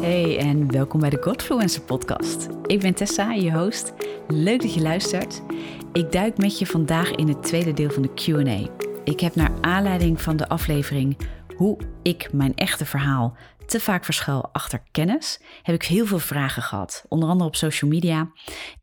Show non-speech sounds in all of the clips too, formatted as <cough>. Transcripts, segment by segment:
Hey en welkom bij de Godfluencer podcast. Ik ben Tessa, je host. Leuk dat je luistert. Ik duik met je vandaag in het tweede deel van de Q&A. Ik heb naar aanleiding van de aflevering hoe ik mijn echte verhaal te vaak verschuil achter kennis, heb ik heel veel vragen gehad. Onder andere op social media.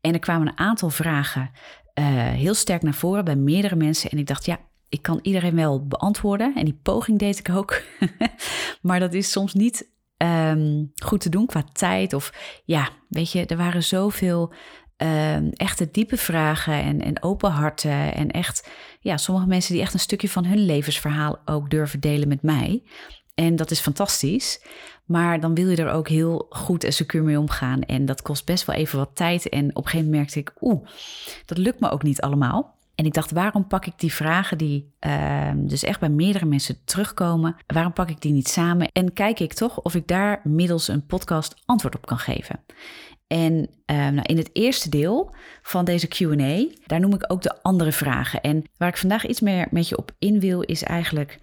En er kwamen een aantal vragen uh, heel sterk naar voren bij meerdere mensen. En ik dacht, ja, ik kan iedereen wel beantwoorden. En die poging deed ik ook. <laughs> maar dat is soms niet um, goed te doen qua tijd. Of ja, weet je, er waren zoveel um, echte diepe vragen en, en open harten. En echt, ja, sommige mensen die echt een stukje van hun levensverhaal ook durven delen met mij. En dat is fantastisch. Maar dan wil je er ook heel goed en secuur mee omgaan. En dat kost best wel even wat tijd. En op een gegeven moment merkte ik, oeh, dat lukt me ook niet allemaal. En ik dacht, waarom pak ik die vragen die uh, dus echt bij meerdere mensen terugkomen, waarom pak ik die niet samen en kijk ik toch of ik daar middels een podcast antwoord op kan geven? En uh, nou, in het eerste deel van deze QA, daar noem ik ook de andere vragen. En waar ik vandaag iets meer met je op in wil, is eigenlijk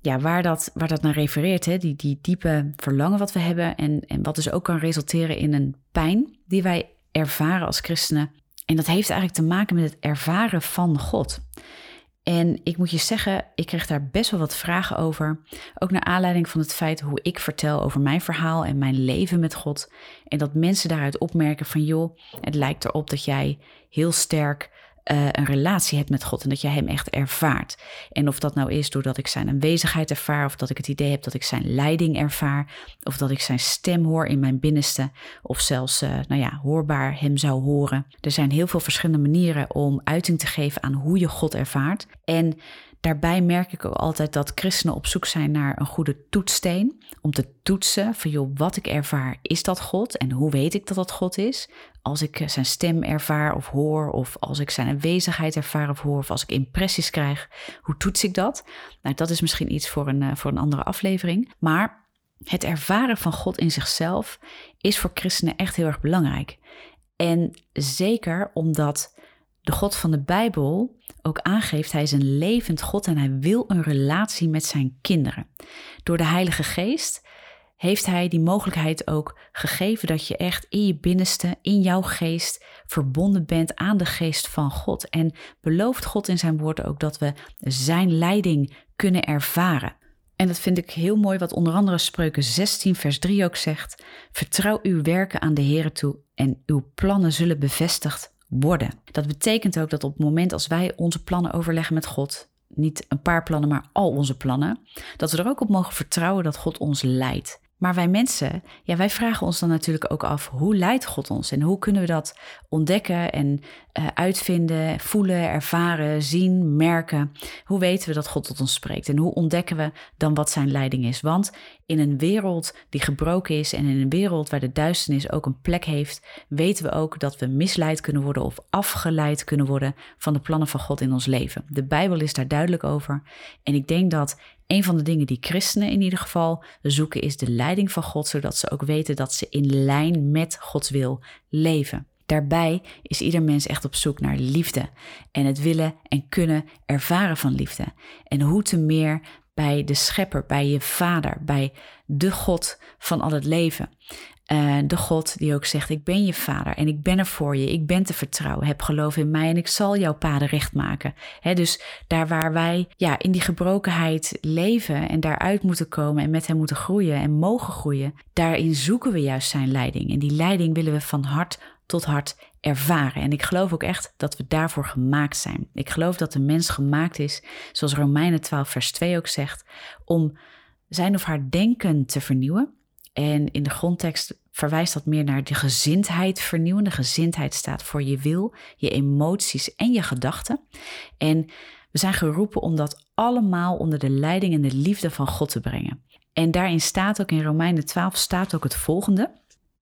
ja, waar, dat, waar dat naar refereert. Hè? Die, die diepe verlangen wat we hebben en, en wat dus ook kan resulteren in een pijn die wij ervaren als christenen en dat heeft eigenlijk te maken met het ervaren van God. En ik moet je zeggen, ik kreeg daar best wel wat vragen over. Ook naar aanleiding van het feit hoe ik vertel over mijn verhaal en mijn leven met God. En dat mensen daaruit opmerken van joh, het lijkt erop dat jij heel sterk uh, een relatie hebt met God en dat je Hem echt ervaart. En of dat nou is doordat ik Zijn aanwezigheid ervaar, of dat ik het idee heb dat ik Zijn leiding ervaar, of dat ik Zijn stem hoor in mijn binnenste, of zelfs, uh, nou ja, hoorbaar Hem zou horen. Er zijn heel veel verschillende manieren om uiting te geven aan hoe je God ervaart. En Daarbij merk ik ook altijd dat christenen op zoek zijn naar een goede toetssteen. Om te toetsen van joh, wat ik ervaar, is dat God? En hoe weet ik dat dat God is? Als ik zijn stem ervaar of hoor, of als ik zijn aanwezigheid ervaar of hoor, of als ik impressies krijg, hoe toets ik dat? Nou, dat is misschien iets voor een, eh, voor een andere aflevering. Maar het ervaren van God in zichzelf is voor christenen echt heel erg belangrijk. En zeker omdat de God van de Bijbel ook aangeeft, hij is een levend God en hij wil een relatie met zijn kinderen. Door de Heilige Geest heeft hij die mogelijkheid ook gegeven dat je echt in je binnenste, in jouw geest, verbonden bent aan de geest van God. En belooft God in zijn woord ook dat we zijn leiding kunnen ervaren. En dat vind ik heel mooi wat onder andere Spreuken 16 vers 3 ook zegt. Vertrouw uw werken aan de Heer toe en uw plannen zullen bevestigd worden. Dat betekent ook dat op het moment als wij onze plannen overleggen met God, niet een paar plannen, maar al onze plannen, dat we er ook op mogen vertrouwen dat God ons leidt. Maar wij mensen, ja, wij vragen ons dan natuurlijk ook af, hoe leidt God ons? En hoe kunnen we dat ontdekken en uitvinden, voelen, ervaren, zien, merken? Hoe weten we dat God tot ons spreekt? En hoe ontdekken we dan wat zijn leiding is? Want in een wereld die gebroken is en in een wereld waar de duisternis ook een plek heeft, weten we ook dat we misleid kunnen worden of afgeleid kunnen worden van de plannen van God in ons leven. De Bijbel is daar duidelijk over. En ik denk dat een van de dingen die christenen in ieder geval zoeken is de leiding van God, zodat ze ook weten dat ze in lijn met Gods wil leven. Daarbij is ieder mens echt op zoek naar liefde en het willen en kunnen ervaren van liefde. En hoe te meer bij de schepper, bij je vader, bij de God van al het leven. Uh, de God die ook zegt: Ik ben je vader en ik ben er voor je. Ik ben te vertrouwen. Heb geloof in mij en ik zal jouw paden recht maken. dus daar waar wij ja, in die gebrokenheid leven en daaruit moeten komen en met hem moeten groeien en mogen groeien, daarin zoeken we juist zijn leiding. En die leiding willen we van hart tot hart ervaren. En ik geloof ook echt dat we daarvoor gemaakt zijn. Ik geloof dat de mens gemaakt is, zoals Romeinen 12, vers 2 ook zegt, om zijn of haar denken te vernieuwen en in de grondtekst verwijst dat meer naar de gezindheid vernieuwen. De gezindheid staat voor je wil, je emoties en je gedachten. En we zijn geroepen om dat allemaal onder de leiding en de liefde van God te brengen. En daarin staat ook in Romeinen 12 staat ook het volgende.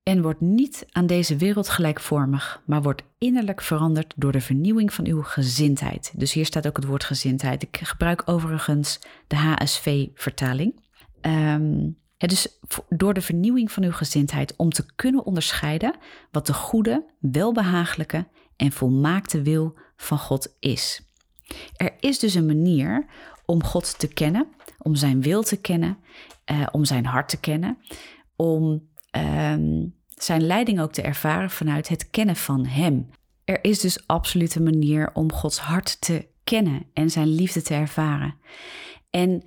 En wordt niet aan deze wereld gelijkvormig, maar wordt innerlijk veranderd door de vernieuwing van uw gezindheid. Dus hier staat ook het woord gezindheid. Ik gebruik overigens de HSV-vertaling. Um, dus door de vernieuwing van uw gezindheid om te kunnen onderscheiden wat de goede, welbehagelijke en volmaakte wil van God is. Er is dus een manier om God te kennen, om zijn wil te kennen, eh, om zijn hart te kennen, om ehm, zijn leiding ook te ervaren vanuit het kennen van Hem. Er is dus absoluut een manier om Gods hart te kennen en zijn liefde te ervaren. En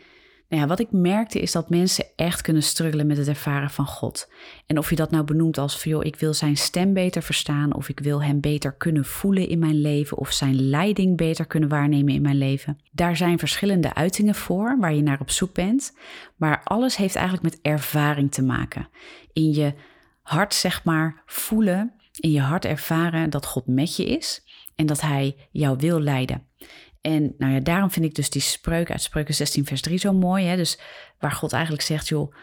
nou ja, wat ik merkte is dat mensen echt kunnen struggelen met het ervaren van God. En of je dat nou benoemt als van joh, ik wil zijn stem beter verstaan, of ik wil hem beter kunnen voelen in mijn leven, of zijn leiding beter kunnen waarnemen in mijn leven. Daar zijn verschillende uitingen voor waar je naar op zoek bent. Maar alles heeft eigenlijk met ervaring te maken. In je hart, zeg maar, voelen, in je hart ervaren dat God met je is en dat hij jou wil leiden. En nou ja, daarom vind ik dus die spreuk uit Spreuken 16, vers 3 zo mooi. Hè? Dus waar God eigenlijk zegt, joh,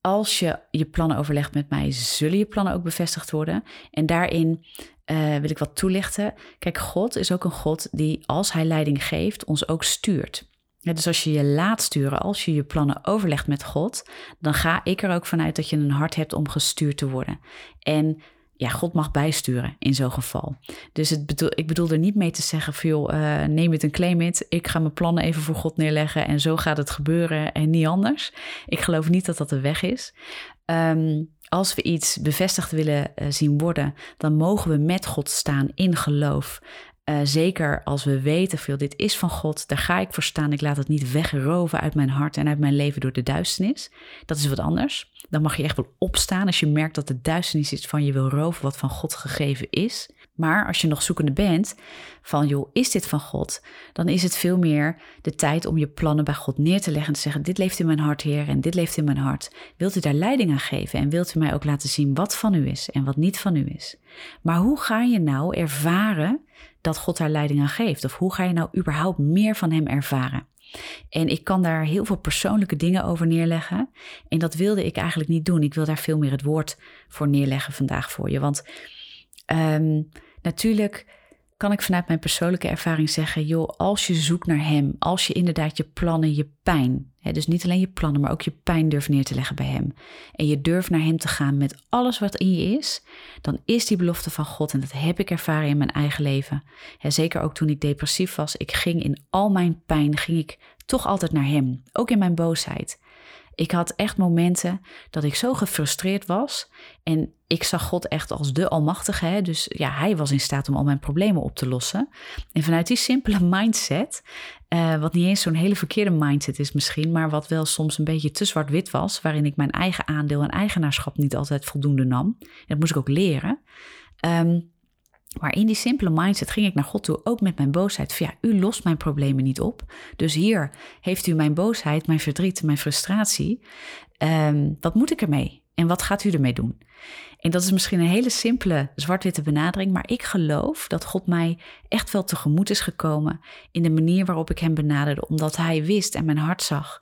als je je plannen overlegt met mij, zullen je plannen ook bevestigd worden. En daarin uh, wil ik wat toelichten. Kijk, God is ook een God die, als hij leiding geeft, ons ook stuurt. Dus als je je laat sturen, als je je plannen overlegt met God, dan ga ik er ook vanuit dat je een hart hebt om gestuurd te worden. En ja, God mag bijsturen in zo'n geval. Dus het bedoel, ik bedoel er niet mee te zeggen van uh, neem het en claim it. Ik ga mijn plannen even voor God neerleggen en zo gaat het gebeuren en niet anders. Ik geloof niet dat dat de weg is. Um, als we iets bevestigd willen uh, zien worden, dan mogen we met God staan in geloof. Uh, zeker als we weten, veel dit is van God, daar ga ik voor staan. Ik laat het niet wegroven uit mijn hart en uit mijn leven door de duisternis. Dat is wat anders. Dan mag je echt wel opstaan als je merkt dat de duisternis iets van je wil roven wat van God gegeven is. Maar als je nog zoekende bent van, joh, is dit van God? Dan is het veel meer de tijd om je plannen bij God neer te leggen en te zeggen, dit leeft in mijn hart, Heer, en dit leeft in mijn hart. Wilt u daar leiding aan geven en wilt u mij ook laten zien wat van u is en wat niet van u is? Maar hoe ga je nou ervaren dat God daar leiding aan geeft? Of hoe ga je nou überhaupt meer van Hem ervaren? En ik kan daar heel veel persoonlijke dingen over neerleggen. En dat wilde ik eigenlijk niet doen. Ik wil daar veel meer het woord voor neerleggen vandaag voor je. Want um, natuurlijk kan ik vanuit mijn persoonlijke ervaring zeggen: joh, als je zoekt naar Hem, als je inderdaad je plannen, je pijn, hè, dus niet alleen je plannen, maar ook je pijn durft neer te leggen bij Hem, en je durft naar Hem te gaan met alles wat in je is, dan is die belofte van God, en dat heb ik ervaren in mijn eigen leven. Hè, zeker ook toen ik depressief was, ik ging in al mijn pijn, ging ik toch altijd naar Hem, ook in mijn boosheid. Ik had echt momenten dat ik zo gefrustreerd was. En ik zag God echt als de Almachtige. Hè? Dus ja, hij was in staat om al mijn problemen op te lossen. En vanuit die simpele <laughs> mindset, uh, wat niet eens zo'n hele verkeerde mindset is misschien, maar wat wel soms een beetje te zwart-wit was, waarin ik mijn eigen aandeel en eigenaarschap niet altijd voldoende nam. Dat moest ik ook leren. Um, maar in die simpele mindset ging ik naar God toe, ook met mijn boosheid. Van ja, u lost mijn problemen niet op. Dus hier heeft u mijn boosheid, mijn verdriet, mijn frustratie. Um, wat moet ik ermee? En wat gaat u ermee doen? En dat is misschien een hele simpele zwart-witte benadering, maar ik geloof dat God mij echt wel tegemoet is gekomen in de manier waarop ik hem benaderde, omdat hij wist en mijn hart zag.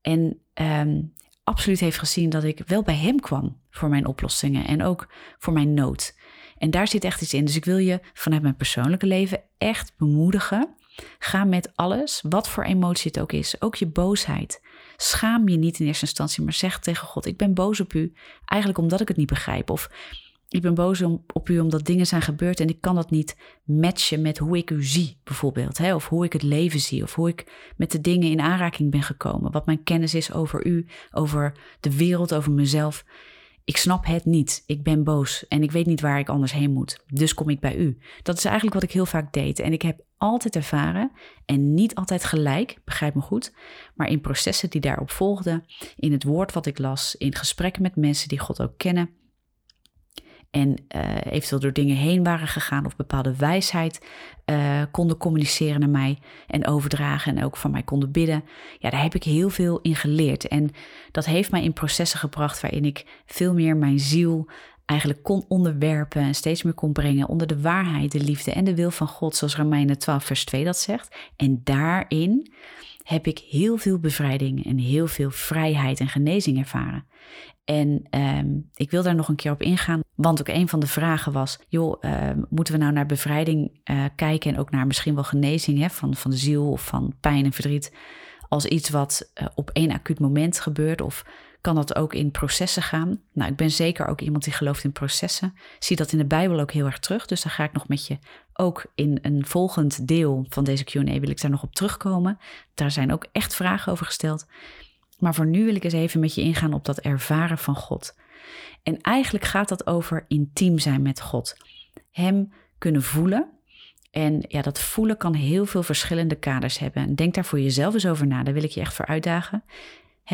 En um, absoluut heeft gezien dat ik wel bij hem kwam voor mijn oplossingen en ook voor mijn nood. En daar zit echt iets in. Dus ik wil je vanuit mijn persoonlijke leven echt bemoedigen. Ga met alles, wat voor emotie het ook is, ook je boosheid. Schaam je niet in eerste instantie, maar zeg tegen God: Ik ben boos op u, eigenlijk omdat ik het niet begrijp. Of ik ben boos op u omdat dingen zijn gebeurd en ik kan dat niet matchen met hoe ik u zie, bijvoorbeeld. Hè? Of hoe ik het leven zie, of hoe ik met de dingen in aanraking ben gekomen. Wat mijn kennis is over u, over de wereld, over mezelf. Ik snap het niet. Ik ben boos en ik weet niet waar ik anders heen moet. Dus kom ik bij u. Dat is eigenlijk wat ik heel vaak deed. En ik heb altijd ervaren, en niet altijd gelijk, begrijp me goed, maar in processen die daarop volgden, in het woord wat ik las, in gesprekken met mensen die God ook kennen, en uh, eventueel door dingen heen waren gegaan of bepaalde wijsheid uh, konden communiceren naar mij en overdragen en ook van mij konden bidden. Ja, daar heb ik heel veel in geleerd. En dat heeft mij in processen gebracht waarin ik veel meer mijn ziel eigenlijk kon onderwerpen en steeds meer kon brengen onder de waarheid, de liefde en de wil van God, zoals Romeinen 12, vers 2 dat zegt. En daarin heb ik heel veel bevrijding en heel veel vrijheid en genezing ervaren. En um, ik wil daar nog een keer op ingaan, want ook een van de vragen was: joh, uh, moeten we nou naar bevrijding uh, kijken en ook naar misschien wel genezing hè, van, van de ziel of van pijn en verdriet als iets wat uh, op één acuut moment gebeurt? Of kan dat ook in processen gaan? Nou, ik ben zeker ook iemand die gelooft in processen. Zie dat in de Bijbel ook heel erg terug. Dus daar ga ik nog met je ook in een volgend deel van deze QA wil ik daar nog op terugkomen. Daar zijn ook echt vragen over gesteld. Maar voor nu wil ik eens even met je ingaan op dat ervaren van God. En eigenlijk gaat dat over intiem zijn met God. Hem kunnen voelen. En ja, dat voelen kan heel veel verschillende kaders hebben. En denk daar voor jezelf eens over na. Daar wil ik je echt voor uitdagen.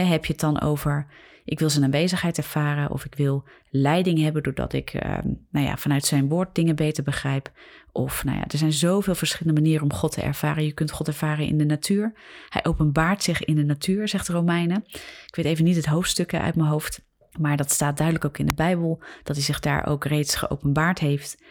Heb je het dan over ik wil zijn aanwezigheid ervaren of ik wil leiding hebben doordat ik ehm, nou ja, vanuit zijn woord dingen beter begrijp. Of nou ja, er zijn zoveel verschillende manieren om God te ervaren. Je kunt God ervaren in de natuur. Hij openbaart zich in de natuur, zegt de Romeinen. Ik weet even niet het hoofdstukken uit mijn hoofd. Maar dat staat duidelijk ook in de Bijbel, dat hij zich daar ook reeds geopenbaard heeft.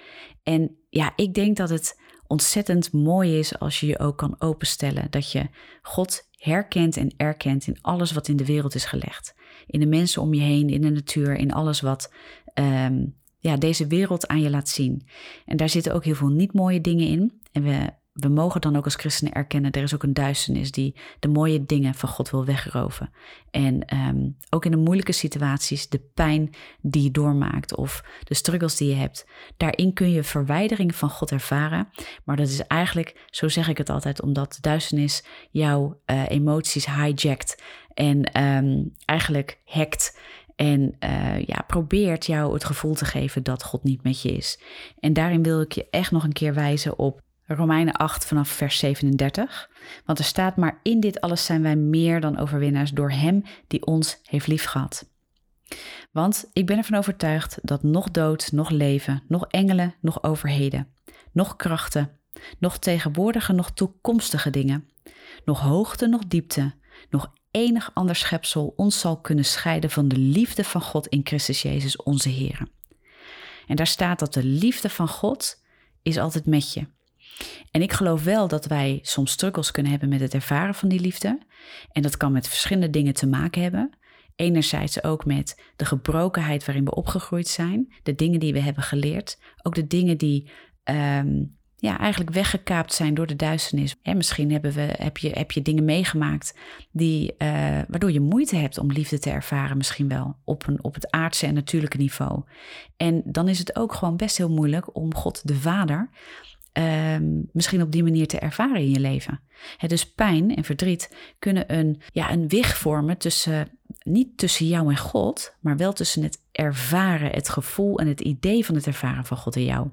En ja, ik denk dat het ontzettend mooi is als je je ook kan openstellen. Dat je God herkent en erkent in alles wat in de wereld is gelegd. In de mensen om je heen, in de natuur, in alles wat ehm, ja, deze wereld aan je laat zien. En daar zitten ook heel veel niet mooie dingen in. En we we mogen dan ook als christenen erkennen, er is ook een duisternis die de mooie dingen van God wil wegroven. En ehm, ook in de moeilijke situaties, de pijn die je doormaakt of de struggles die je hebt, daarin kun je verwijdering van God ervaren. Maar dat is eigenlijk, zo zeg ik het altijd, omdat de duisternis jouw uh, emoties hijjackt en um, eigenlijk hackt. En uh, ja, probeert jou het gevoel te geven dat God niet met je is. En daarin wil ik je echt nog een keer wijzen op Romeinen 8 vanaf vers 37. Want er staat maar in dit alles zijn wij meer dan overwinnaars door Hem die ons heeft liefgehad. Want ik ben ervan overtuigd dat nog dood, nog leven, nog engelen, nog overheden, nog krachten, nog tegenwoordige, nog toekomstige dingen, nog hoogte, nog diepte, nog enig ander schepsel ons zal kunnen scheiden van de liefde van God in Christus Jezus onze Heer. En daar staat dat de liefde van God is altijd met je. En ik geloof wel dat wij soms struggles kunnen hebben met het ervaren van die liefde. En dat kan met verschillende dingen te maken hebben. Enerzijds ook met de gebrokenheid waarin we opgegroeid zijn, de dingen die we hebben geleerd, ook de dingen die um, ja, eigenlijk weggekaapt zijn door de duisternis. En misschien hebben we, heb, je, heb je dingen meegemaakt die, uh, waardoor je moeite hebt om liefde te ervaren, misschien wel op, een, op het aardse en natuurlijke niveau. En dan is het ook gewoon best heel moeilijk om God de Vader um, misschien op die manier te ervaren in je leven. dus pijn en verdriet kunnen een, ja, een wig vormen tussen, niet tussen jou en God, maar wel tussen het ervaren, het gevoel en het idee van het ervaren van God en jou.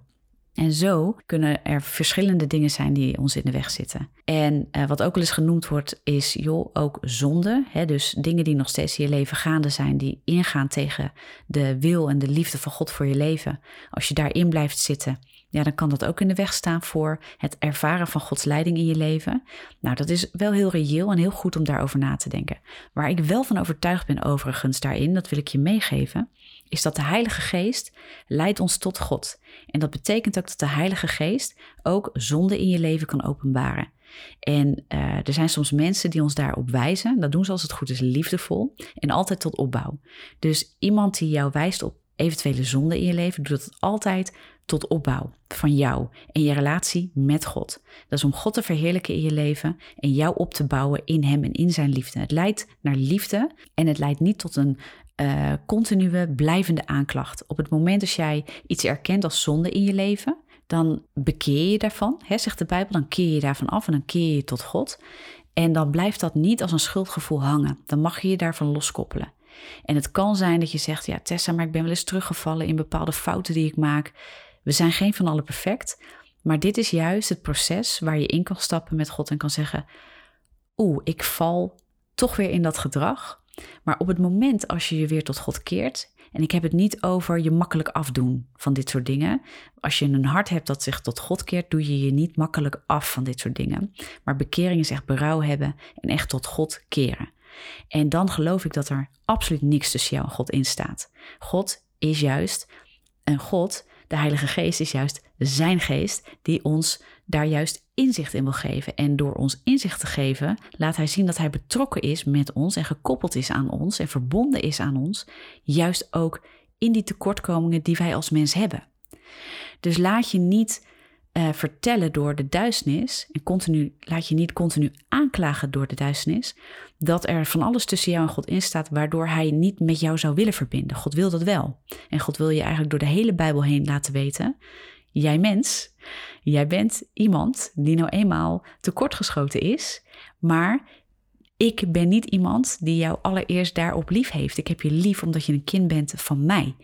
En zo kunnen er verschillende dingen zijn die ons in de weg zitten. En uh, wat ook wel eens genoemd wordt, is joh, ook zonde. Hè? Dus dingen die nog steeds in je leven gaande zijn, die ingaan tegen de wil en de liefde van God voor je leven. Als je daarin blijft zitten, ja, dan kan dat ook in de weg staan voor het ervaren van Gods leiding in je leven. Nou, dat is wel heel reëel en heel goed om daarover na te denken. Waar ik wel van overtuigd ben overigens daarin, dat wil ik je meegeven, is dat de Heilige Geest leidt ons tot God. En dat betekent ook dat de Heilige Geest ook zonde in je leven kan openbaren. En uh, er zijn soms mensen die ons daarop wijzen. Dat doen ze als het goed is liefdevol en altijd tot opbouw. Dus iemand die jou wijst op eventuele zonde in je leven, doet dat altijd tot opbouw van jou en je relatie met God. Dat is om God te verheerlijken in je leven en jou op te bouwen in Hem en in Zijn liefde. Het leidt naar liefde en het leidt niet tot een uh, continue blijvende aanklacht. Op het moment dat jij iets erkent als zonde in je leven, dan bekeer je daarvan, hè, zegt de Bijbel, dan keer je daarvan af en dan keer je tot God. En dan blijft dat niet als een schuldgevoel hangen. Dan mag je je daarvan loskoppelen. En het kan zijn dat je zegt, ja Tessa, maar ik ben wel eens teruggevallen in bepaalde fouten die ik maak. We zijn geen van allen perfect, maar dit is juist het proces waar je in kan stappen met God en kan zeggen, oeh, ik val toch weer in dat gedrag. Maar op het moment als je je weer tot God keert, en ik heb het niet over je makkelijk afdoen van dit soort dingen. Als je een hart hebt dat zich tot God keert, doe je je niet makkelijk af van dit soort dingen. Maar bekering is echt berouw hebben en echt tot God keren. En dan geloof ik dat er absoluut niks tussen jou en God in staat. God is juist een God, de Heilige Geest is juist zijn geest die ons daar juist inzicht in wil geven. En door ons inzicht te geven, laat hij zien dat hij betrokken is met ons en gekoppeld is aan ons en verbonden is aan ons, juist ook in die tekortkomingen die wij als mens hebben. Dus laat je niet uh, vertellen door de duisternis en continu, laat je niet continu aanklagen door de duisternis, dat er van alles tussen jou en God in staat waardoor hij niet met jou zou willen verbinden. God wil dat wel. En God wil je eigenlijk door de hele Bijbel heen laten weten, jij mens, jij bent iemand die nou eenmaal tekortgeschoten is, maar ik ben niet iemand die jou allereerst daarop lief heeft. Ik heb je lief omdat je een kind bent van mij.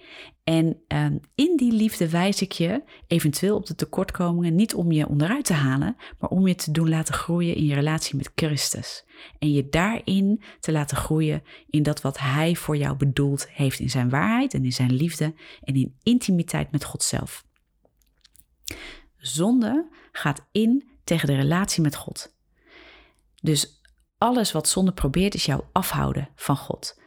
En um, in die liefde wijs ik je eventueel op de tekortkomingen niet om je onderuit te halen, maar om je te doen laten groeien in je relatie met Christus. En je daarin te laten groeien in dat wat Hij voor jou bedoeld heeft in zijn waarheid en in zijn liefde en in intimiteit met God zelf. Zonde gaat in tegen de relatie met God. Dus alles wat zonde probeert is jou afhouden van God.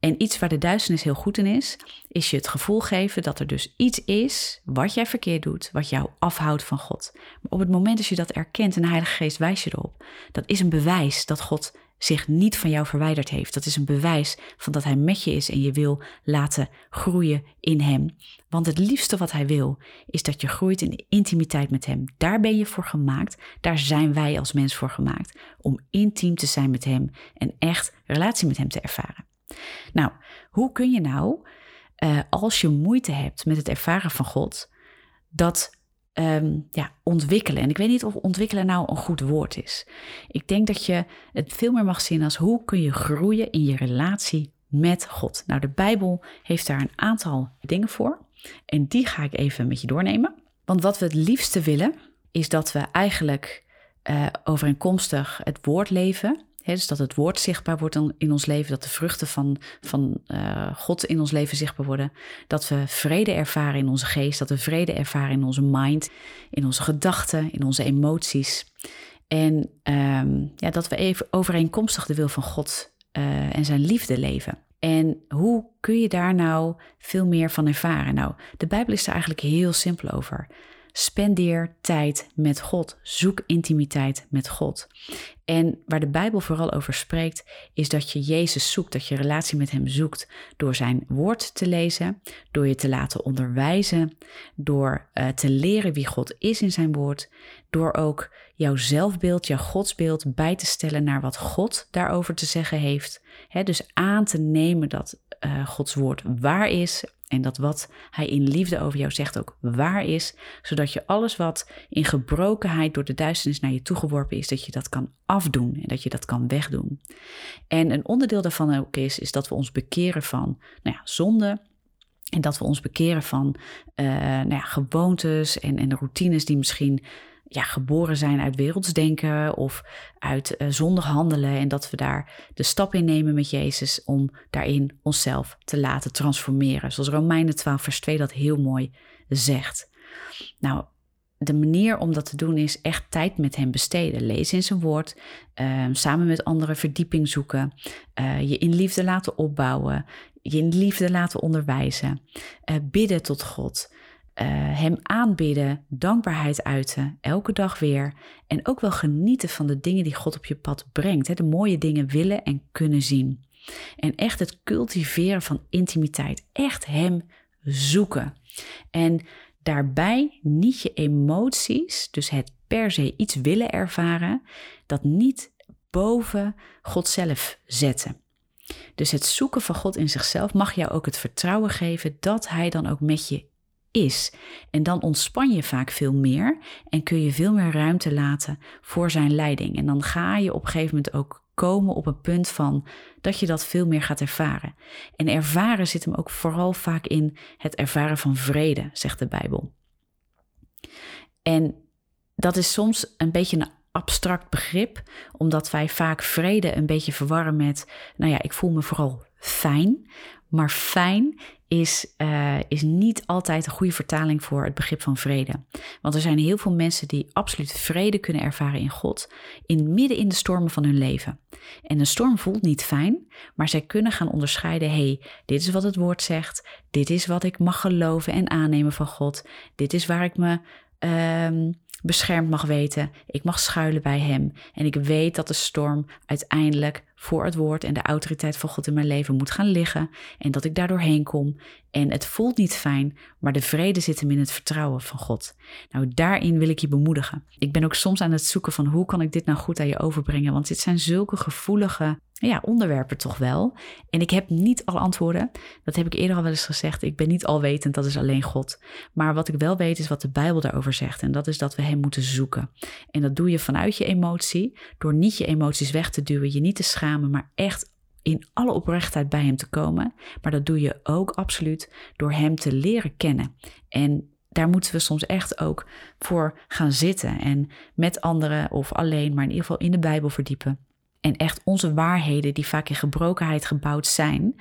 En iets waar de duisternis heel goed in is, is je het gevoel geven dat er dus iets is wat jij verkeerd doet, wat jou afhoudt van God. Maar op het moment dat je dat erkent en de Heilige Geest wijst je erop, dat is een bewijs dat God zich niet van jou verwijderd heeft. Dat is een bewijs van dat Hij met je is en je wil laten groeien in Hem. Want het liefste wat Hij wil, is dat je groeit in de intimiteit met Hem. Daar ben je voor gemaakt. Daar zijn wij als mens voor gemaakt. Om intiem te zijn met Hem en echt relatie met Hem te ervaren. Nou, hoe kun je nou, uh, als je moeite hebt met het ervaren van God, dat um, ja, ontwikkelen? En ik weet niet of ontwikkelen nou een goed woord is. Ik denk dat je het veel meer mag zien als hoe kun je groeien in je relatie met God. Nou, de Bijbel heeft daar een aantal dingen voor. En die ga ik even met je doornemen. Want wat we het liefste willen, is dat we eigenlijk uh, overeenkomstig het woord leven dus dat het woord zichtbaar wordt in ons leven, dat de vruchten van, van uh, God in ons leven zichtbaar worden. Dat we vrede ervaren in onze geest, dat we vrede ervaren in onze mind, in onze gedachten, in onze emoties. En um, ja, dat we even overeenkomstig de wil van God uh, en zijn liefde leven. En hoe kun je daar nou veel meer van ervaren? Nou, de Bijbel is er eigenlijk heel simpel over. Spendeer tijd met God. Zoek intimiteit met God. En waar de Bijbel vooral over spreekt, is dat je Jezus zoekt, dat je relatie met Hem zoekt door Zijn woord te lezen, door je te laten onderwijzen, door uh, te leren wie God is in Zijn woord, door ook jouw zelfbeeld, jouw godsbeeld bij te stellen naar wat God daarover te zeggen heeft. He, dus aan te nemen dat uh, Gods woord waar is en dat wat hij in liefde over jou zegt ook waar is, zodat je alles wat in gebrokenheid door de duisternis naar je toegeworpen is, dat je dat kan afdoen en dat je dat kan wegdoen. En een onderdeel daarvan ook is, is dat we ons bekeren van nou ja, zonde, en dat we ons bekeren van uh, nou ja, gewoontes en, en routines die misschien ja, geboren zijn uit wereldsdenken of uit uh, zondig handelen. En dat we daar de stap in nemen met Jezus om daarin onszelf te laten transformeren. Zoals Romeinen 12, vers 2 dat heel mooi zegt. Nou, de manier om dat te doen is echt tijd met hem besteden. Lezen in zijn woord, uh, samen met anderen verdieping zoeken, uh, je in liefde laten opbouwen, je in liefde laten onderwijzen, uh, bidden tot God. Uh, hem aanbidden, dankbaarheid uiten, elke dag weer. En ook wel genieten van de dingen die God op je pad brengt. Hè? De mooie dingen willen en kunnen zien. En echt het cultiveren van intimiteit. Echt hem zoeken. En daarbij niet je emoties, dus het per se iets willen ervaren, dat niet boven God zelf zetten. Dus het zoeken van God in zichzelf mag jou ook het vertrouwen geven dat Hij dan ook met je is. En dan ontspan je vaak veel meer en kun je veel meer ruimte laten voor zijn leiding. En dan ga je op een gegeven moment ook komen op een punt van dat je dat veel meer gaat ervaren. En ervaren zit hem ook vooral vaak in het ervaren van vrede, zegt de Bijbel. En dat is soms een beetje een abstract begrip, omdat wij vaak vrede een beetje verwarren met, nou ja, ik voel me vooral fijn. Maar fijn is, uh, is niet altijd een goede vertaling voor het begrip van vrede. Want er zijn heel veel mensen die absoluut vrede kunnen ervaren in God, in midden in de stormen van hun leven. En een storm voelt niet fijn, maar zij kunnen gaan onderscheiden: hey, dit is wat het woord zegt, dit is wat ik mag geloven en aannemen van God, dit is waar ik me. Uh, beschermd mag weten. Ik mag schuilen bij Hem. En ik weet dat de storm uiteindelijk voor het woord en de autoriteit van God in mijn leven moet gaan liggen. En dat ik daardoor heen kom. En het voelt niet fijn, maar de vrede zit hem in het vertrouwen van God. Nou, daarin wil ik je bemoedigen. Ik ben ook soms aan het zoeken van hoe kan ik dit nou goed aan je overbrengen. Want dit zijn zulke gevoelige ja, onderwerpen toch wel. En ik heb niet alle antwoorden. Dat heb ik eerder al wel eens gezegd. Ik ben niet alwetend, dat is alleen God. Maar wat ik wel weet is wat de Bijbel daarover zegt. En dat is dat we Hem moeten zoeken. En dat doe je vanuit je emotie, door niet je emoties weg te duwen, je niet te schamen, maar echt in alle oprechtheid bij Hem te komen. Maar dat doe je ook absoluut door Hem te leren kennen. En daar moeten we soms echt ook voor gaan zitten en met anderen of alleen, maar in ieder geval in de Bijbel verdiepen. En echt onze waarheden, die vaak in gebrokenheid gebouwd zijn,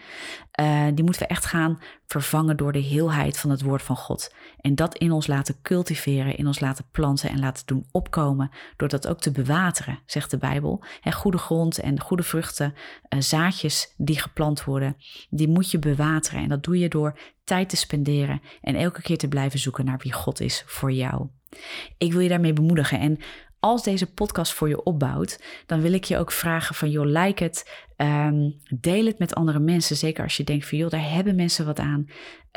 uh, die moeten we echt gaan vervangen door de heelheid van het woord van God. En dat in ons laten cultiveren, in ons laten planten en laten doen opkomen, door dat ook te bewateren, zegt de Bijbel. Goede grond en goede vruchten, uh, zaadjes die geplant worden, die moet je bewateren. En dat doe je door tijd te spenderen en elke keer te blijven zoeken naar wie God is voor jou. Ik wil je daarmee bemoedigen. En als deze podcast voor je opbouwt, dan wil ik je ook vragen van joh, like het, um, deel het met andere mensen. Zeker als je denkt van joh, daar hebben mensen wat aan.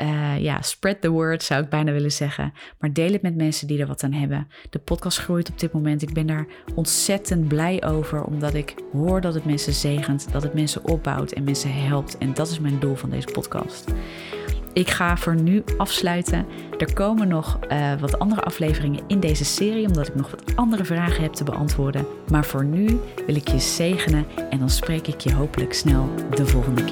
Uh, ja, spread the word zou ik bijna willen zeggen. Maar deel het met mensen die er wat aan hebben. De podcast groeit op dit moment. Ik ben daar ontzettend blij over, omdat ik hoor dat het mensen zegent, dat het mensen opbouwt en mensen helpt. En dat is mijn doel van deze podcast. Ik ga voor nu afsluiten. Er komen nog uh, wat andere afleveringen in deze serie, omdat ik nog wat andere vragen heb te beantwoorden. Maar voor nu wil ik je zegenen en dan spreek ik je hopelijk snel de volgende